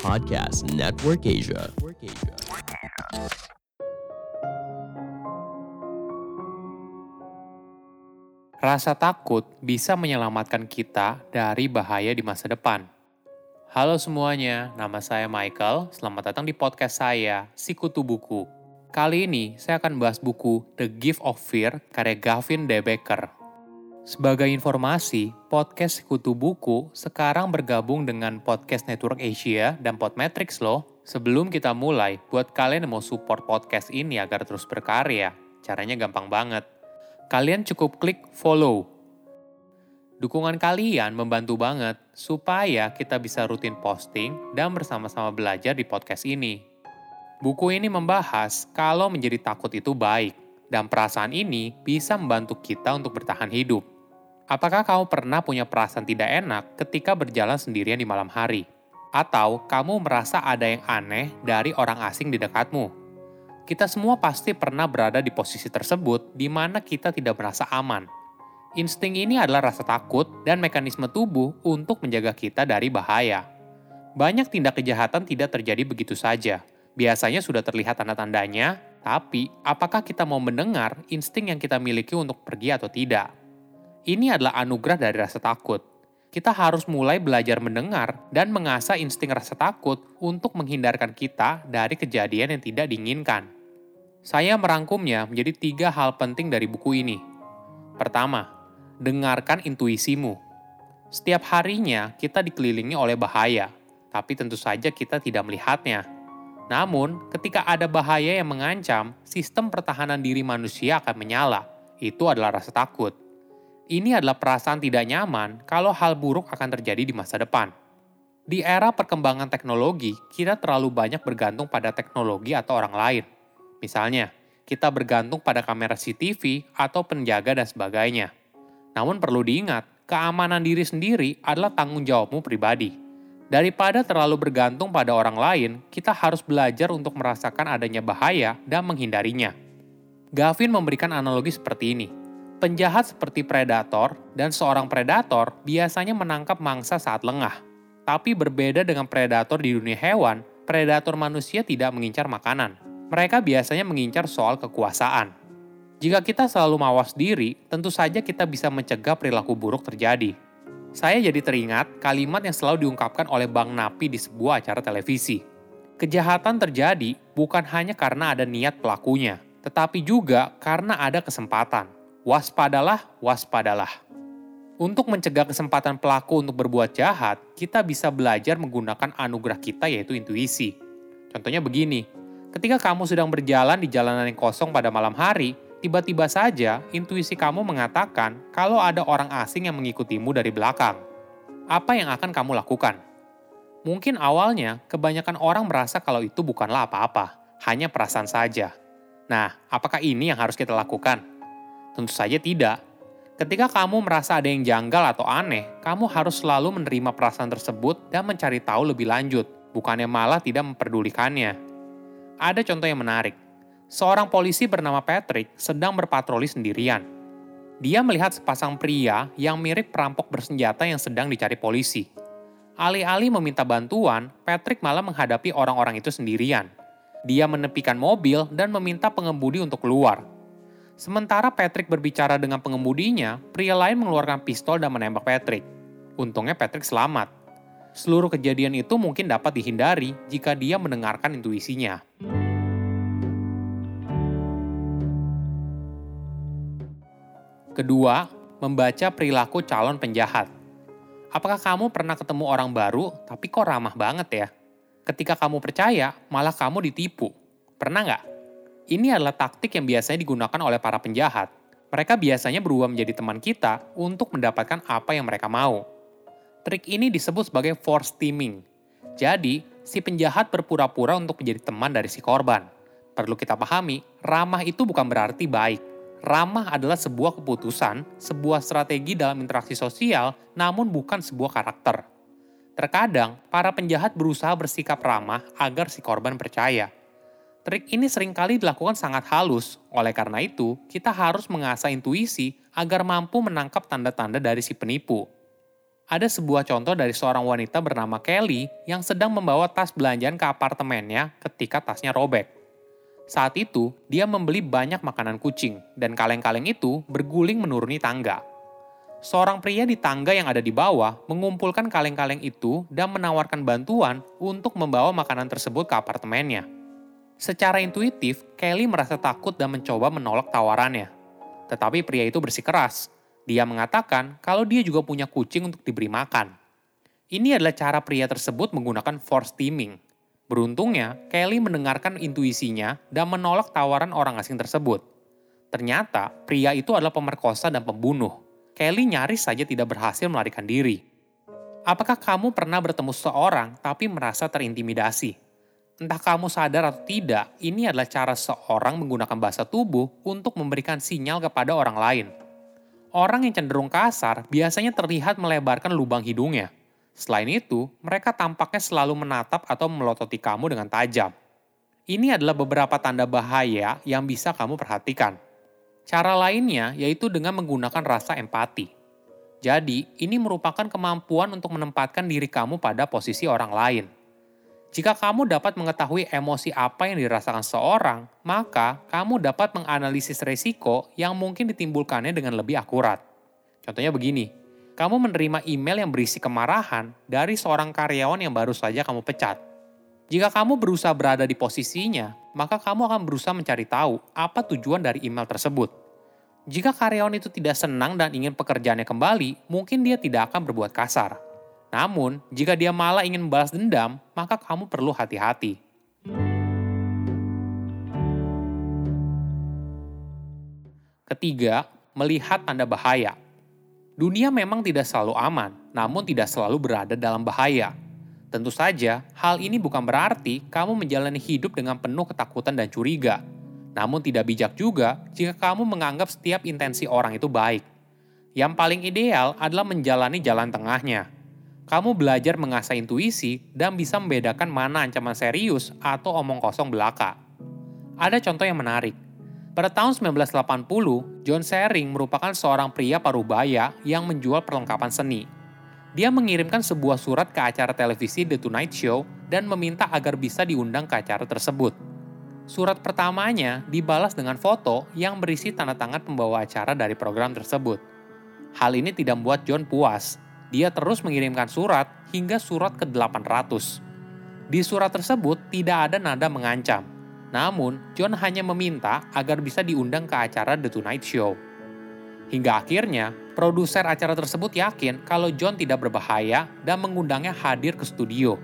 Podcast Network Asia. Rasa takut bisa menyelamatkan kita dari bahaya di masa depan. Halo semuanya, nama saya Michael. Selamat datang di podcast saya, Sikutu Buku. Kali ini saya akan bahas buku The Gift of Fear karya Gavin De Becker. Sebagai informasi, podcast Sikutu Buku sekarang bergabung dengan Podcast Network Asia dan Podmetrics loh. Sebelum kita mulai, buat kalian yang mau support podcast ini agar terus berkarya, caranya gampang banget kalian cukup klik follow. Dukungan kalian membantu banget supaya kita bisa rutin posting dan bersama-sama belajar di podcast ini. Buku ini membahas kalau menjadi takut itu baik, dan perasaan ini bisa membantu kita untuk bertahan hidup. Apakah kamu pernah punya perasaan tidak enak ketika berjalan sendirian di malam hari? Atau kamu merasa ada yang aneh dari orang asing di dekatmu? Kita semua pasti pernah berada di posisi tersebut di mana kita tidak merasa aman. Insting ini adalah rasa takut dan mekanisme tubuh untuk menjaga kita dari bahaya. Banyak tindak kejahatan tidak terjadi begitu saja. Biasanya sudah terlihat tanda-tandanya, tapi apakah kita mau mendengar insting yang kita miliki untuk pergi atau tidak? Ini adalah anugerah dari rasa takut. Kita harus mulai belajar mendengar dan mengasah insting rasa takut untuk menghindarkan kita dari kejadian yang tidak diinginkan. Saya merangkumnya menjadi tiga hal penting dari buku ini. Pertama, dengarkan intuisimu. Setiap harinya kita dikelilingi oleh bahaya, tapi tentu saja kita tidak melihatnya. Namun, ketika ada bahaya yang mengancam, sistem pertahanan diri manusia akan menyala. Itu adalah rasa takut. Ini adalah perasaan tidak nyaman kalau hal buruk akan terjadi di masa depan. Di era perkembangan teknologi, kita terlalu banyak bergantung pada teknologi atau orang lain. Misalnya, kita bergantung pada kamera CCTV atau penjaga dan sebagainya. Namun perlu diingat, keamanan diri sendiri adalah tanggung jawabmu pribadi. Daripada terlalu bergantung pada orang lain, kita harus belajar untuk merasakan adanya bahaya dan menghindarinya. Gavin memberikan analogi seperti ini. Penjahat seperti predator dan seorang predator biasanya menangkap mangsa saat lengah. Tapi berbeda dengan predator di dunia hewan, predator manusia tidak mengincar makanan mereka biasanya mengincar soal kekuasaan. Jika kita selalu mawas diri, tentu saja kita bisa mencegah perilaku buruk terjadi. Saya jadi teringat kalimat yang selalu diungkapkan oleh Bang Napi di sebuah acara televisi. Kejahatan terjadi bukan hanya karena ada niat pelakunya, tetapi juga karena ada kesempatan. Waspadalah, waspadalah. Untuk mencegah kesempatan pelaku untuk berbuat jahat, kita bisa belajar menggunakan anugerah kita yaitu intuisi. Contohnya begini, Ketika kamu sedang berjalan di jalanan yang kosong pada malam hari, tiba-tiba saja intuisi kamu mengatakan kalau ada orang asing yang mengikutimu dari belakang. Apa yang akan kamu lakukan? Mungkin awalnya kebanyakan orang merasa kalau itu bukanlah apa-apa, hanya perasaan saja. Nah, apakah ini yang harus kita lakukan? Tentu saja tidak. Ketika kamu merasa ada yang janggal atau aneh, kamu harus selalu menerima perasaan tersebut dan mencari tahu lebih lanjut, bukannya malah tidak memperdulikannya. Ada contoh yang menarik. Seorang polisi bernama Patrick sedang berpatroli sendirian. Dia melihat sepasang pria yang mirip perampok bersenjata yang sedang dicari polisi. Alih-alih meminta bantuan, Patrick malah menghadapi orang-orang itu sendirian. Dia menepikan mobil dan meminta pengemudi untuk keluar. Sementara Patrick berbicara dengan pengemudinya, pria lain mengeluarkan pistol dan menembak Patrick. Untungnya Patrick selamat. Seluruh kejadian itu mungkin dapat dihindari jika dia mendengarkan intuisinya. Kedua, membaca perilaku calon penjahat. Apakah kamu pernah ketemu orang baru tapi kok ramah banget ya? Ketika kamu percaya, malah kamu ditipu. Pernah nggak? Ini adalah taktik yang biasanya digunakan oleh para penjahat. Mereka biasanya berubah menjadi teman kita untuk mendapatkan apa yang mereka mau. Trik ini disebut sebagai force teaming. Jadi, si penjahat berpura-pura untuk menjadi teman dari si korban. Perlu kita pahami, ramah itu bukan berarti baik. Ramah adalah sebuah keputusan, sebuah strategi dalam interaksi sosial, namun bukan sebuah karakter. Terkadang, para penjahat berusaha bersikap ramah agar si korban percaya. Trik ini sering kali dilakukan sangat halus, oleh karena itu, kita harus mengasah intuisi agar mampu menangkap tanda-tanda dari si penipu. Ada sebuah contoh dari seorang wanita bernama Kelly yang sedang membawa tas belanjaan ke apartemennya ketika tasnya robek. Saat itu, dia membeli banyak makanan kucing, dan kaleng-kaleng itu berguling menuruni tangga. Seorang pria di tangga yang ada di bawah mengumpulkan kaleng-kaleng itu dan menawarkan bantuan untuk membawa makanan tersebut ke apartemennya. Secara intuitif, Kelly merasa takut dan mencoba menolak tawarannya. Tetapi pria itu bersikeras. Dia mengatakan kalau dia juga punya kucing untuk diberi makan. Ini adalah cara pria tersebut menggunakan force teaming. Beruntungnya, Kelly mendengarkan intuisinya dan menolak tawaran orang asing tersebut. Ternyata, pria itu adalah pemerkosa dan pembunuh. Kelly nyaris saja tidak berhasil melarikan diri. Apakah kamu pernah bertemu seseorang tapi merasa terintimidasi? Entah kamu sadar atau tidak, ini adalah cara seorang menggunakan bahasa tubuh untuk memberikan sinyal kepada orang lain. Orang yang cenderung kasar biasanya terlihat melebarkan lubang hidungnya. Selain itu, mereka tampaknya selalu menatap atau melototi kamu dengan tajam. Ini adalah beberapa tanda bahaya yang bisa kamu perhatikan. Cara lainnya yaitu dengan menggunakan rasa empati. Jadi, ini merupakan kemampuan untuk menempatkan diri kamu pada posisi orang lain. Jika kamu dapat mengetahui emosi apa yang dirasakan seorang, maka kamu dapat menganalisis resiko yang mungkin ditimbulkannya dengan lebih akurat. Contohnya begini, kamu menerima email yang berisi kemarahan dari seorang karyawan yang baru saja kamu pecat. Jika kamu berusaha berada di posisinya, maka kamu akan berusaha mencari tahu apa tujuan dari email tersebut. Jika karyawan itu tidak senang dan ingin pekerjaannya kembali, mungkin dia tidak akan berbuat kasar. Namun, jika dia malah ingin membalas dendam, maka kamu perlu hati-hati. Ketiga, melihat tanda bahaya. Dunia memang tidak selalu aman, namun tidak selalu berada dalam bahaya. Tentu saja, hal ini bukan berarti kamu menjalani hidup dengan penuh ketakutan dan curiga. Namun tidak bijak juga jika kamu menganggap setiap intensi orang itu baik. Yang paling ideal adalah menjalani jalan tengahnya, kamu belajar mengasah intuisi dan bisa membedakan mana ancaman serius atau omong kosong belaka. Ada contoh yang menarik. Pada tahun 1980, John Sering merupakan seorang pria parubaya yang menjual perlengkapan seni. Dia mengirimkan sebuah surat ke acara televisi The Tonight Show dan meminta agar bisa diundang ke acara tersebut. Surat pertamanya dibalas dengan foto yang berisi tanda tangan pembawa acara dari program tersebut. Hal ini tidak membuat John puas dia terus mengirimkan surat hingga surat ke-800. Di surat tersebut tidak ada nada mengancam. Namun, John hanya meminta agar bisa diundang ke acara The Tonight Show. Hingga akhirnya, produser acara tersebut yakin kalau John tidak berbahaya dan mengundangnya hadir ke studio.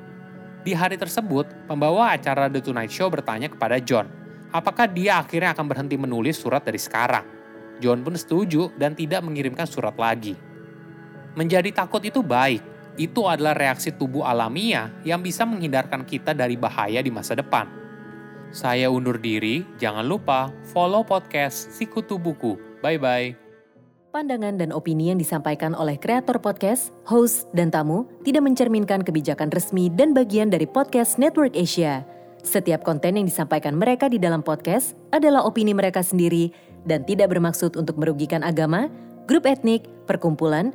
Di hari tersebut, pembawa acara The Tonight Show bertanya kepada John, apakah dia akhirnya akan berhenti menulis surat dari sekarang. John pun setuju dan tidak mengirimkan surat lagi. Menjadi takut itu baik. Itu adalah reaksi tubuh alamiah yang bisa menghindarkan kita dari bahaya di masa depan. Saya undur diri, jangan lupa follow podcast Sikutu Buku. Bye-bye. Pandangan dan opini yang disampaikan oleh kreator podcast, host, dan tamu tidak mencerminkan kebijakan resmi dan bagian dari podcast Network Asia. Setiap konten yang disampaikan mereka di dalam podcast adalah opini mereka sendiri dan tidak bermaksud untuk merugikan agama, grup etnik, perkumpulan,